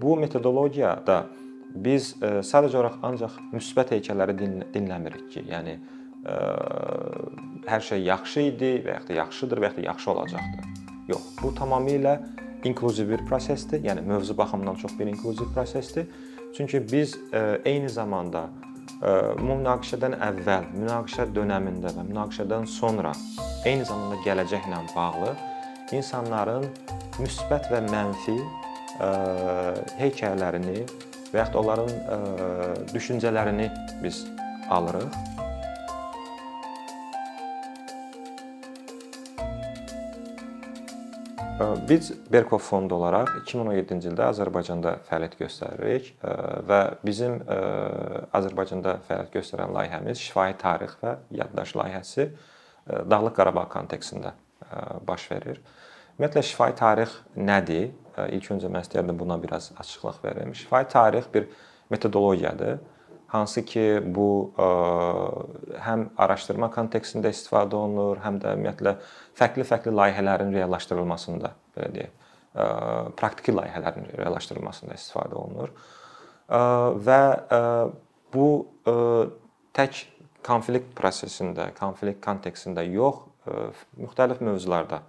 bu metodologiyada biz sadəcə olaraq ancaq müsbət heykəlləri dinləmirik ki, yəni hər şey yaxşı idi və ya da yaxşıdır və ya da yaxşı olacaqdır. Yox, bu tamamilə inklüziv bir prosesdir. Yəni mövzu baxımından çox bir inklüziv prosesdir. Çünki biz eyni zamanda münaqişədən əvvəl, münaqişə dövründə və münaqişədən sonra eyni zamanda gələcəklə bağlı insanların müsbət və mənfi heykəllərini və yaxud onların düşüncələrini biz alırıq Biz Berkov fondu olaraq 2017-ci ildə Azərbaycanda fəaliyyət göstəririk və bizim Azərbaycanda fəaliyyət göstərən layihəmiz şifahi tarix və yaddaş layihəsi Dağlıq Qarabağ kontekstində baş verir. Ümumiyyətlə şifahi tarix nədir? İlk öncə mən istəyərdim buna biraz açıqlıq verim. Şifahi tarix bir metodologiyadır hansı ki bu həm araşdırma kontekstində istifadə olunur, həm də ümumiyyətlə fərqli-fərqli layihələrin reallaşdırılmasında, belə deyək, praktiki layihələrin reallaşdırılmasında istifadə olunur. Və bu tək konflikt prosesində, konflikt kontekstində yox, müxtəlif mövzularda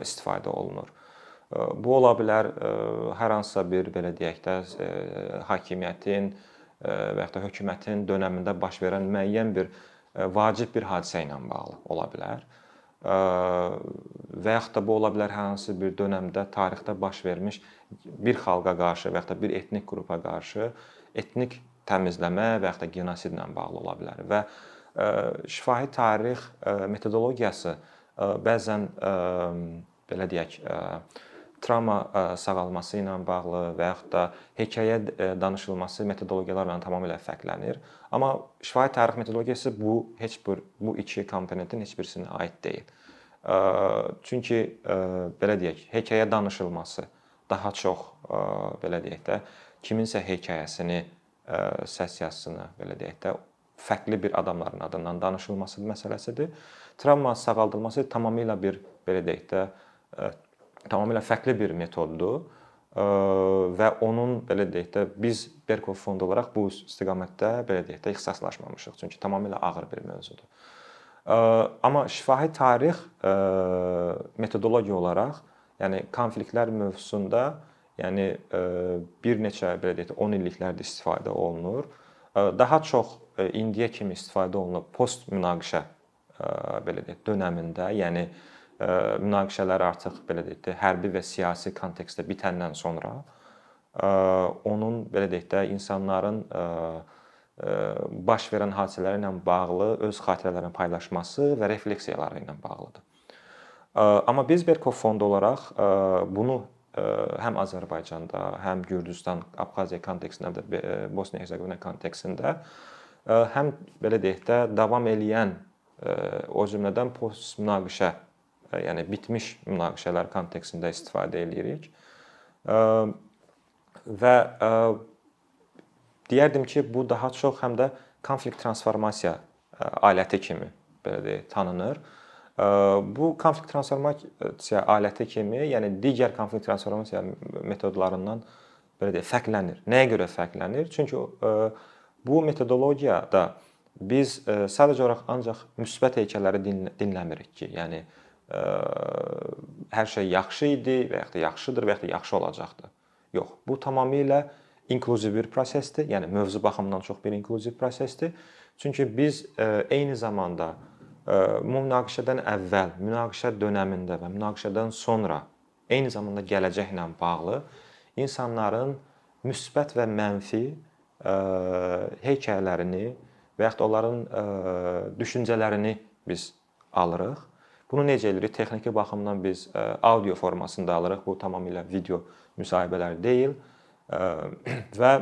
istifadə olunur. Bu ola bilər hər hansısa bir belə deyək də hakimiyyətin və ya da hökumətin dövründə baş verən müəyyən bir vacib bir hadisə ilə bağlı ola bilər. Və yaxud da bu ola bilər hər hansı bir dövrdə tarixdə baş vermiş bir xalqa qarşı və ya da bir etnik qrupa qarşı etnik təmizləmə və ya da genosidlə bağlı ola bilər və şifahi tarix metodologiyası bəzən belə deyək travma sağalması ilə bağlı və yaxud da hekayə danışılması metodologiyalarla tamamilə fərqlənir. Amma şifahi tarix metodologiyası bu heç bir bu iki komponentin heç birisinə aid deyil. Çünki belə deyək, hekayə danışılması daha çox belə deyək də kiminsə hekayəsini, səs yazısını belə deyək də fərqli bir adamların adından danışılması məsələsidir. Travma sağaldılması tamamilə bir belə deyək də tamamilə fərqli bir metoddur və onun belə deyək də biz Berkov fondu olaraq bu istiqamətdə belə deyək də ixtisaslaşmamışıq. Çünki tamamilə ağır bir mövzudur. Amma şifahi tarix metodologiya olaraq, yəni konfliktlər mövzusunda, yəni bir neçə belə deyək də 10 illiklərdir istifadə olunur. Daha çox indiyə kimi istifadə olunub post münaqişə belə deyək dövründə, yəni münaqişələr artıq belə deyək də hərbi və siyasi kontekstdə bitəndən sonra onun belə deyək də insanların baş verən hadisələri ilə bağlı öz xatirələrini paylaşması və refleksiyaları ilə bağlıdır. Amma biz Berkov fondu olaraq bunu həm Azərbaycanda, həm Gürcüstan, Abxaziya kontekstində, Bosniya-Herseqovina kontekstində həm belə deyək də davam eləyən o cümlədən post münaqişə yəni bitmiş münaqişələr kontekstində istifadə eləyirik. Və deyərdim ki, bu daha çox həm də konflikt transformasiya aləti kimi belə deyək tanınır. Bu konflikt transformasiya aləti kimi, yəni digər konflikt transformasiya metodlarından belə deyək fərqlənir. Nəyə görə fərqlənir? Çünki bu metodologiyada biz sadəcə olaraq ancaq müsbət heykəlləri dinləmirik ki, yəni hər şey yaxşı idi və ya da yaxşıdır və ya da yaxşı olacaqdır. Yox, bu tamamilə inklüziv bir prosesdir. Yəni mövzu baxımından çox bir inklüziv prosesdir. Çünki biz eyni zamanda münaqişədən əvvəl, münaqişə dövründə və münaqişədən sonra eyni zamanda gələcəklə bağlı insanların müsbət və mənfi heykəllərini və yaxud onların düşüncələrini biz alırıq Bunu necə edirik? Texniki baxımdan biz audio formasında alırıq. Bu tamamilə video müsahibələr deyil. Və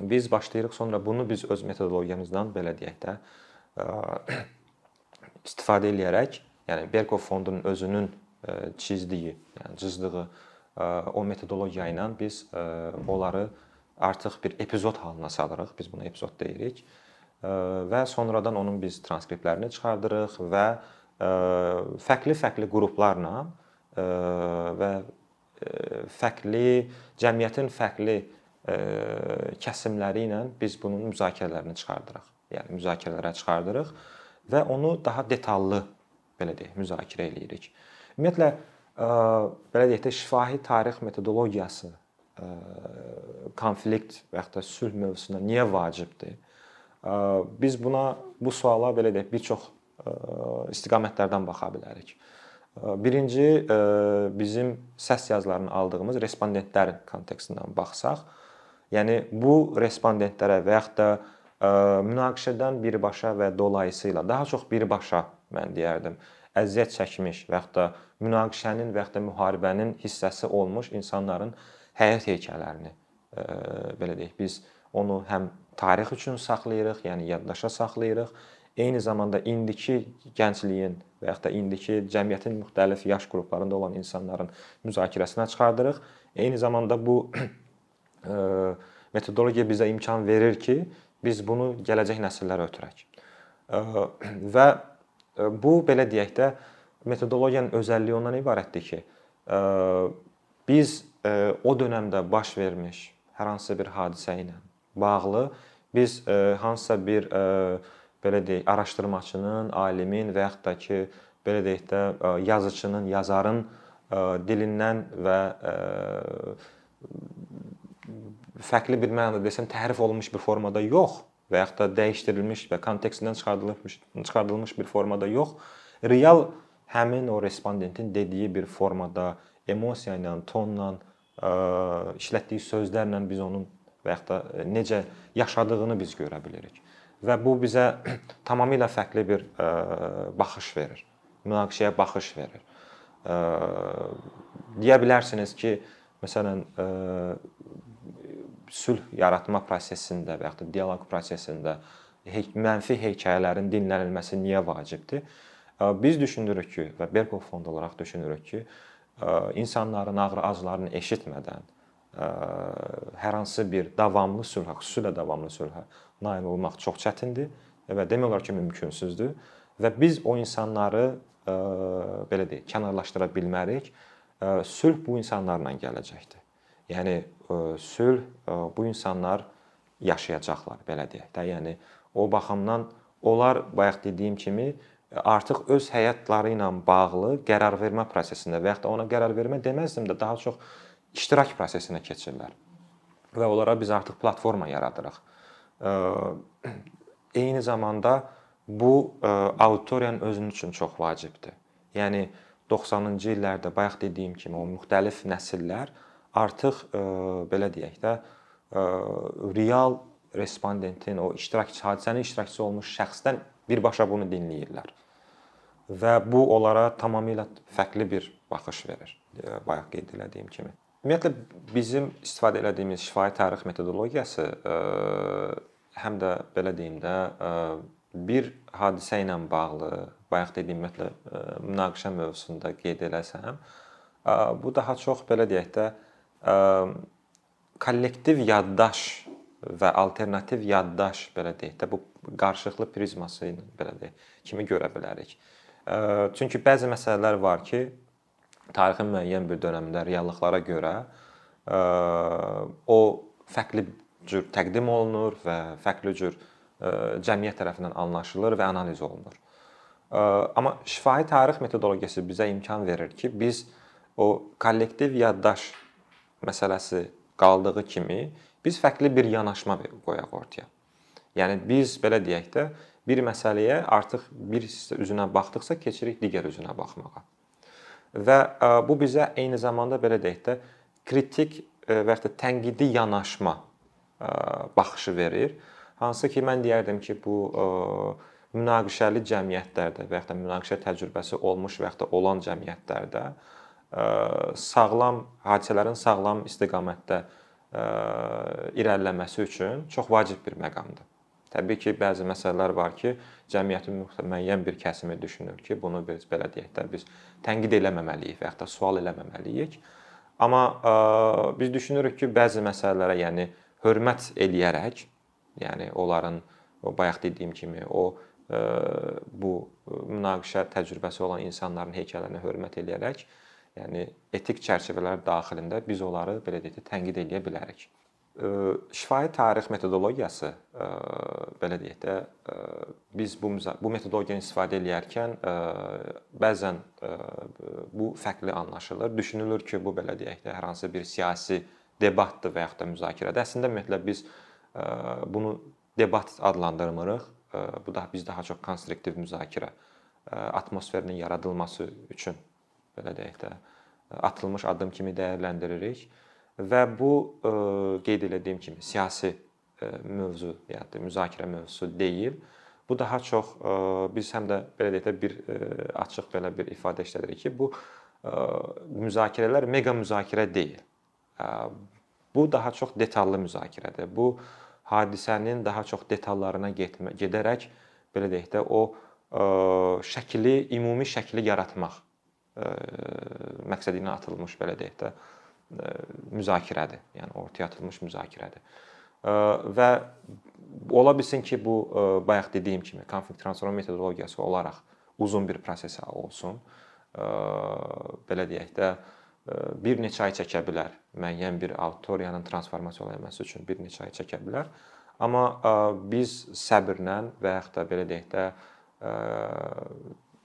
biz başlayırıq sonra bunu biz öz metodologiyamızdan belə deyək də istifadə eləyərək, yəni Berkov fondunun özünün çizdiyi, yəni cızdığı o metodologiya ilə biz onları artıq bir epizod halına salırıq. Biz buna epizod deyirik. Və sonradan onun biz transkriptlərini çıxardırıq və fərqli-fərqli qruplarla və fərqli cəmiyyətin fərqli kəsimləri ilə biz bunun müzakirələrini çıxardırıq. Yəni müzakirələrə çıxardırıq və onu daha detallı belə deyək, müzakirə eləyirik. Ümumiyyətlə belə deyək də şifahi tarix metodologiyası konflikt və ya da sülh mövzusuna niyə vacibdir? Biz buna bu suala belə deyək bir çox istiqamətlərdən baxa bilərik. Birinci bizim səs yazılarını aldığımız respondentlərin kontekstindən baxsaq, yəni bu respondentlərə və ya da münaqişədən birbaşa və dolayısıyla daha çox birbaşa mən deyərdim, əziyyət çəkmiş və ya da münaqişənin və ya da müharibənin hissəsi olmuş insanların həyat hekayələrini belə deyək, biz onu həm tarix üçün saxlayırıq, yəni yaddaşa saxlayırıq. Eyni zamanda indiki gəncliyin və ya da indiki cəmiyyətin müxtəlif yaş qruplarında olan insanların müzakirəsinə çıxardırıq. Eyni zamanda bu metodologiya bizə imkan verir ki, biz bunu gələcək nəsillərə ötürək. Və bu belə deyək də metodologiyanın özəlliyi ondan ibarətdir ki, biz o dövrdə baş vermiş hər hansısa bir hadisə ilə bağlı biz hansısa bir belə deyək, araşdırmaçının, alimin və yaxud da ki, belə deyək də yazıçının, yazarın dilindən və fərqli bir mənada desəm təhrif olunmuş bir formada yox və yaxud da dəyişdirilmiş və kontekstindən çıxardılmış çıxardılmış bir formada yox, real həmin o respondentin dediyi bir formada, emosiya ilə, tonla, işlətdiyi sözlərlə biz onun və yaxud da necə yaşadığını biz görə bilirik. Və bu bizə tamamilə fərqli bir baxış verir. Münaqişəyə baxış verir. Deyə bilərsiniz ki, məsələn, sülh yaratma prosesində və ya da dialoq prosesində mənfi hekayələrin dinlənilməsi niyə vacibdir? Biz düşünürük ki və Berkov fond olaraq düşünürük ki, insanların ağrı-acılarını eşitmədən hər hansı bir davamlı sülhə, xüsusilə davamlı sülhə nail olmaq çox çətindir və demək olar ki, mümkünsüzdür və biz o insanları belə deyək, kənarlaşdıra bilmərik. Sülh bu insanlarla gələcəkdir. Yəni sülh bu insanlar yaşayacaqlar, belə deyək də. Yəni o baxımdan onlar bayaq dediyim kimi artıq öz həyatları ilə bağlı qərar vermə prosesində və ya da ona qərar vermə deməzdim də daha çox iştirak prosesinə keçirlər. Və onlara biz artıq platforma yaradırıq. Eyni zamanda bu auditoriyanın özünün üçün çox vacibdir. Yəni 90-cı illərdə bayaq dediyim kimi o müxtəlif nəsillər artıq belə deyək də real respondentin o iştirakçı hadisənin iştirakçısı olmuş şəxsdən birbaşa bunu dinləyirlər. Və bu onlara tamamilə fərqli bir baxış verir. Bayaq qeyd etdiyim kimi. Ümumiyyətlə bizim istifadə etdiyimiz şifahi tarix metodologiyası ə, həm də belə deyim də ə, bir hadisə ilə bağlı, bayaq dediyim ümumiyyətlə münaqişə mövzusunda qeyd eləsəm, bu daha çox belə deyək də kollektiv yaddaş və alternativ yaddaş belə deyək də bu qarşılıqlı prizması ilə belə deyək kimi görə bilərik. Çünki bəzi məsələlər var ki, tarixin müəyyən bir dövründə reallıqlara görə o fərqli cür təqdim olunur və fərqli cür cəmiyyət tərəfindən anlaşılır və analiz olunur. Amma şifahi tarix metodologiyası bizə imkan verir ki, biz o kollektiv yaddaş məsələsi qaldığı kimi biz fərqli bir yanaşma qoyaq ortaya. Yəni biz belə deyək də bir məsələyə artıq bir üzünə baxdıqsa keçirik digər üzünə baxmağa. Və bu bizə eyni zamanda belə deyək də kritik və ya da tənqidi yanaşma baxışı verir. Hansı ki mən deyərdim ki, bu münaqişəli cəmiyyətlərdə və ya da münaqişə təcrübəsi olmuş və ya da olan cəmiyyətlərdə sağlam hadisələrin sağlam istiqamətdə irəliləməsi üçün çox vacib bir məqamdır. Təbii ki, bəzi məsələlər var ki, cəmiyyətin müəyyən bir kəsimi düşünür ki, bunu biz belə deyək də biz tənqid eləməməliyik və ya da sual eləməməliyik. Amma ə, biz düşünürük ki, bəzi məsələlərə, yəni hörmət eləyərək, yəni onların o bayaq dediyim kimi o ə, bu münaqişə təcrübəsi olan insanların hekayələrinə hörmət eləyərək Yəni etik çərçivələr daxilində biz onları belə deyək də tənqid edə bilərik. Şifahi tarix metodologiyası belə deyək də biz bu bu metodologiyanı istifadə edərkən bəzən bu fərqli anlaşılır. Düşünülür ki, bu belə deyək də hər hansı bir siyasi debatdır və yaxud da müzakirədir. Əslində ümumiyyətlə biz bunu debat adlandırmırıq. Bu da biz daha çox konstruktiv müzakirə atmosferinin yaradılması üçün belə deyək də atılmış addım kimi dəyərləndiririk və bu qeyd etdiyim kimi siyasi mövzu ya da müzakirə mövzusu deyil. Bu daha çox biz həm də belə deyək də bir açıq belə bir ifadə işlədirik ki, bu müzakirələr mega müzakirə deyil. Bu daha çox detallı müzakirədir. Bu hadisənin daha çox detallarına getmə, gedərək belə deyək də o şəkli, ümumi şəkli yaratmaq məqsədi ilə atılmış belə deyək də müzakirədir. Yəni ortaya atılmış müzakirədir. Və ola bilsin ki, bu bayaq dediyim kimi konflikt transformasiya metodologiyası olaraq uzun bir proses olsun. Belə deyək də bir neçə ay çəkə bilər. Müəyyən bir auditoriyanın transformasiya olması üçün bir neçə ay çəkə bilər. Amma biz səbrlə və yaxud da belə deyək də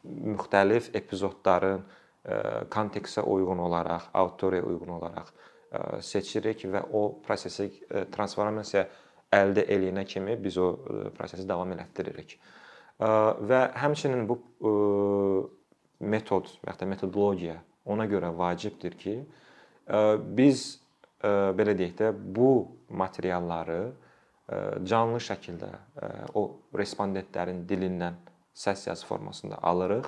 müxtəlif epizodların kontekstə uyğun olaraq, auditoriyaya uyğun olaraq seçirik və o prosesi transformasiya əldə eləyənə kimi biz o prosesi davam elətdiririk. Və həmçinin bu metod və ya metodologiya ona görə vacibdir ki, biz belə deyək də bu materialları canlı şəkildə o respondentlərin dilindən səs yazı formasında alırıq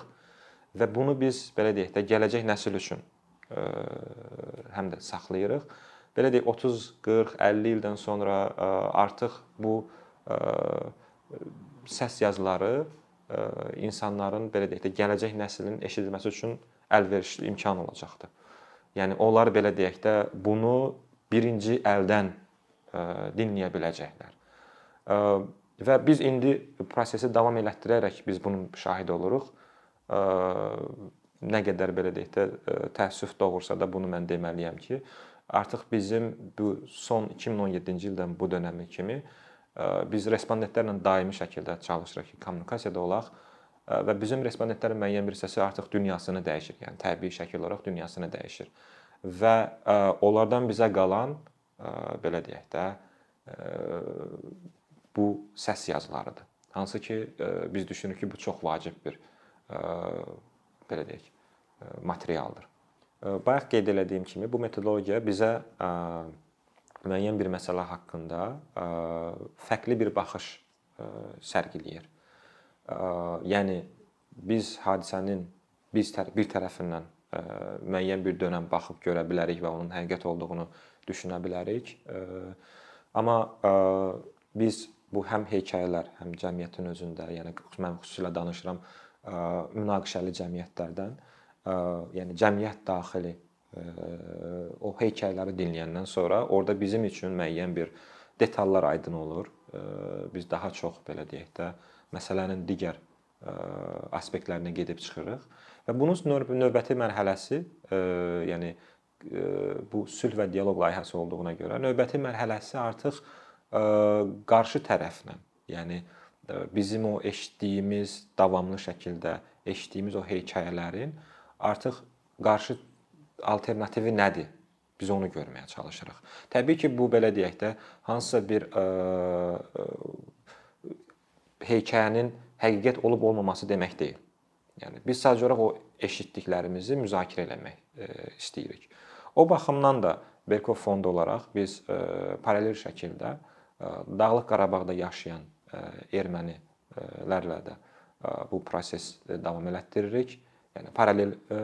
və bunu biz belə deyək də gələcək nəsil üçün həm də saxlayırıq. Belə deyək 30, 40, 50 ildən sonra artıq bu səs yazıları insanların belə deyək də gələcək nəslin eşidilməsi üçün əlverişli imkan olacaqdır. Yəni onlar belə deyək də bunu birinci əldən dinləyə biləcəklər. Və biz indi prosesi davam elətdirərək biz bunun şahidi oluruq. E, nə qədər belə deyək də təəssüf doğursa da bunu mən deməliyəm ki, artıq bizim bu son 2017-ci ildən bu dönəmi kimi biz respondentlərlə daimi şəkildə çalışırıq ki, kommunikasiyada olaq və bizim respondentlərin müəyyən bir hissəsi artıq dünyasını dəyişir. Yəni təbii şəkil olaraq dünyasını dəyişir. Və onlardan bizə qalan belə deyək də bu səs yazılarıdır. Hansı ki biz düşünürük ki, bu çox vacib bir belə deyək materialdır. Bayaq qeyd etdiyim kimi bu metodologiya bizə müəyyən bir məsələ haqqında fərqli bir baxış sərgiləyir yəni biz hadisənin biz bir tərəfindən müəyyən bir dönəm baxıb görə bilərik və onun həqiqət olduğunu düşünə bilərik. Amma biz bu həm hekayələr, həm cəmiyyətin özündə, yəni mən xüsusilə danışıram münaqişəli cəmiyyətlərdən, yəni cəmiyyət daxili o hekayələri dinləyəndən sonra orada bizim üçün müəyyən bir detallar aydın olur. Biz daha çox belə deyək də məsələnin digər aspektlərinə gedib çıxırıq və bunun növbəti mərhələsi, yəni bu sülh və dialoq layihəsi olduğuna görə növbəti mərhələsi artıq qarşı tərəflə, yəni bizim o eşitdiyimiz davamlı şəkildə eşitdiyimiz o hekayələrin artıq qarşı alternativi nədir? Biz onu görməyə çalışırıq. Təbii ki, bu belə deyək də hansısa bir ə, hekayənin həqiqət olub olmaması demək deyil. Yəni biz sadəcə olaraq o eşitdiklərimizi müzakirə eləmək e, istəyirik. O baxımdan da Berkov fondu olaraq biz e, paralel şəkildə e, Dağlıq Qarabağda yaşayan e, ermənilərlə də e, bu proses davam elətdiririk. Yəni paralel e,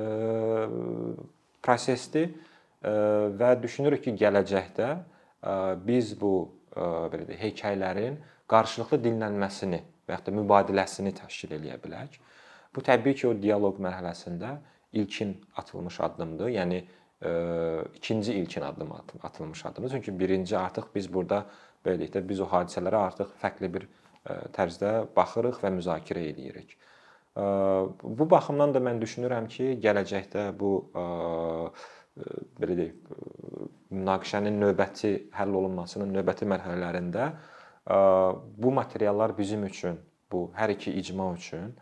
prosesdir e, və düşünürük ki, gələcəkdə e, biz bu e, belə deyək, hekayələrin qarşılıqlı dinlənməsini və yaxud da mübadiləsini təşkil eləyə bilər. Bu təbii ki, o dialoq mərhələsində ilkin atılmış addımdır. Yəni e, ikinci ilkin addım atılmış addımdır. Çünki birinci artıq biz burada belə deyək də biz o hadisələrə artıq fərqli bir e, tərzdə baxırıq və müzakirə eləyirik. Bu baxımdan da mən düşünürəm ki, gələcəkdə bu belə deyək, münaqişənin növbəti həll olunmasının növbəti mərhələlərində bu materiallar bizim üçün, bu hər iki icma üçün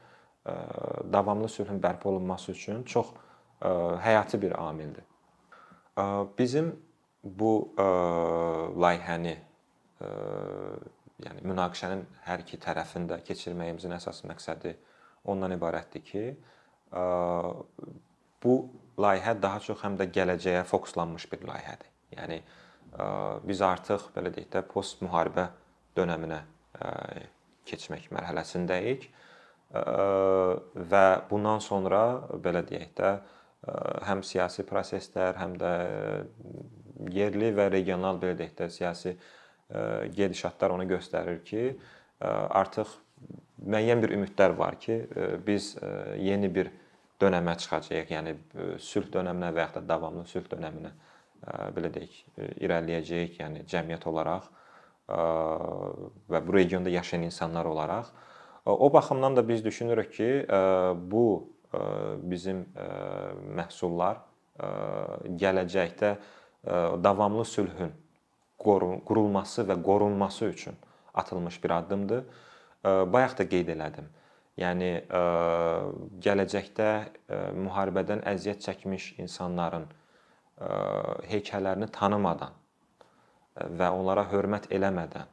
davamlı sülhün bərpa olunması üçün çox həyati bir amildir. Bizim bu layihəni yəni münaqişənin hər iki tərəfində keçirməyimizin əsas məqsədi ondan ibarətdir ki, bu layihə daha çox həm də gələcəyə fokuslanmış bir layihədir. Yəni biz artıq belə deyək də post müharibə dövrünə keçmək mərhələsindəyik və bundan sonra belə deyək də həm siyasi proseslər, həm də yerli və regional belə deyək də siyasi gedişatlar onu göstərir ki, artıq müəyyən bir ümidlər var ki, biz yeni bir dönəmə çıxacağıq. Yəni sülh dönəminə və ya da davamlı sülh dönəminə belə deyək, irəliləyəcəyik, yəni cəmiyyət olaraq və bu regionda yaşayan insanlar olaraq. O baxımdan da biz düşünürük ki, bu bizim məhsullar gələcəkdə davamlı sülhün qurulması və qorunması üçün atılmış bir addımdır. Bayaq da qeyd elədim. Yəni gələcəkdə müharibədən əziyyət çəkmiş insanların heykəllərini tanımadan və onlara hörmət eləmədən,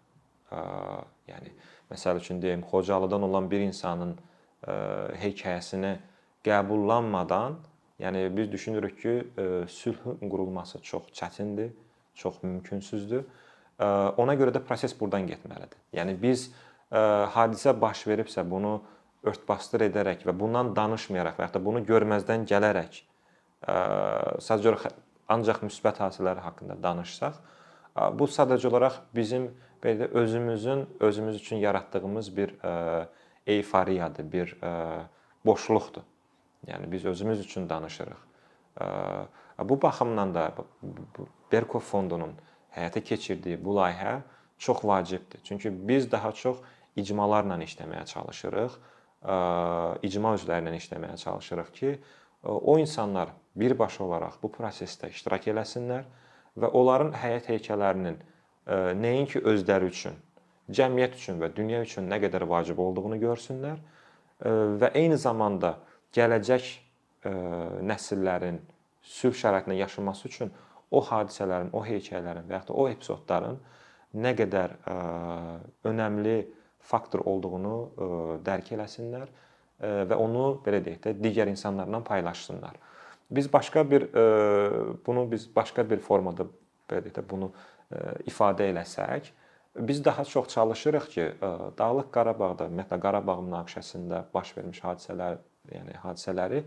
yəni məsəl üçün deyim, Xocalıdan olan bir insanın hekayəsini qəbullanmadan, yəni biz düşünürük ki, sülhün qurulması çox çətindir, çox mümkünsüzdür. Ona görə də proses burdan getməlidir. Yəni biz hadisə baş veribsə bunu örtbasdır edərək və bundan danışmayaraq və ya da bunu görməzdən gələrək sadəcə ancaq müsbət hadisələr haqqında danışsaq, bu sadəcə olaraq bizim belə də özümüzün özümüz üçün yaratdığımız bir eyforiyadır, bir boşluqdur. Yəni biz özümüz üçün danışırıq. Bu baxımdan da Berkov fondunun həyata keçirdiyi bu layihə çox vacibdir. Çünki biz daha çox icmalarla işləməyə çalışırıq. İcma üzvləri ilə işləməyə çalışırıq ki, o insanlar birbaşa olaraq bu prosesdə iştirak eləsinlər və onların həyat heykəllərinin nəinki özləri üçün, cəmiyyət üçün və dünya üçün nə qədər vacib olduğunu görsünlər və eyni zamanda gələcək e, nəsillərin sülh şəraitində yaşaması üçün o hadisələrin, o heykəllərin və ya da o epizodların nə qədər ə, önəmli faktor olduğunu ə, dərk eləsinlər ə, və onu belə deyək də digər insanlarla paylaşsınlar. Biz başqa bir ə, bunu biz başqa bir formada belə deyək də bunu ə, ifadə eləsək, biz daha çox çalışırıq ki, ə, Dağlıq Qarabağda, ümumiyyətlə Qarabağ münaqişəsində baş vermiş hadisələr yəni hadisələri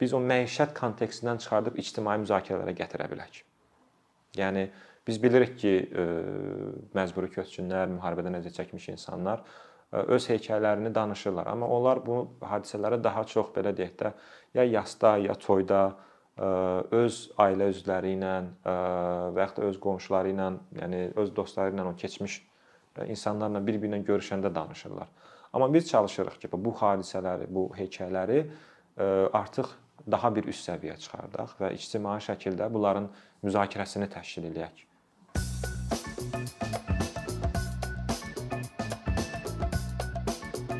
biz o məişət kontekstindən çıxardıb ictimai müzakirələrə gətirə bilək. Yəni biz bilirik ki, məcburi köçkünlər, müharibədən əziyyət çəkmiş insanlar öz hekayələrini danışırlar, amma onlar bu hadisələrə daha çox belə deyək də ya yasda, ya toyda öz ailə üzvləri ilə və yaxud da öz qonşuları ilə, yəni öz dostları ilə o keçmiş insanlarla bir-birinə görüşəndə danışırlar. Amma biz çalışırıq ki, bu hadisələri, bu hekayələri artıq daha bir üst səviyyəyə çıxardaq və ictimai şəkildə bunların müzakirəsini təşkil eləyək.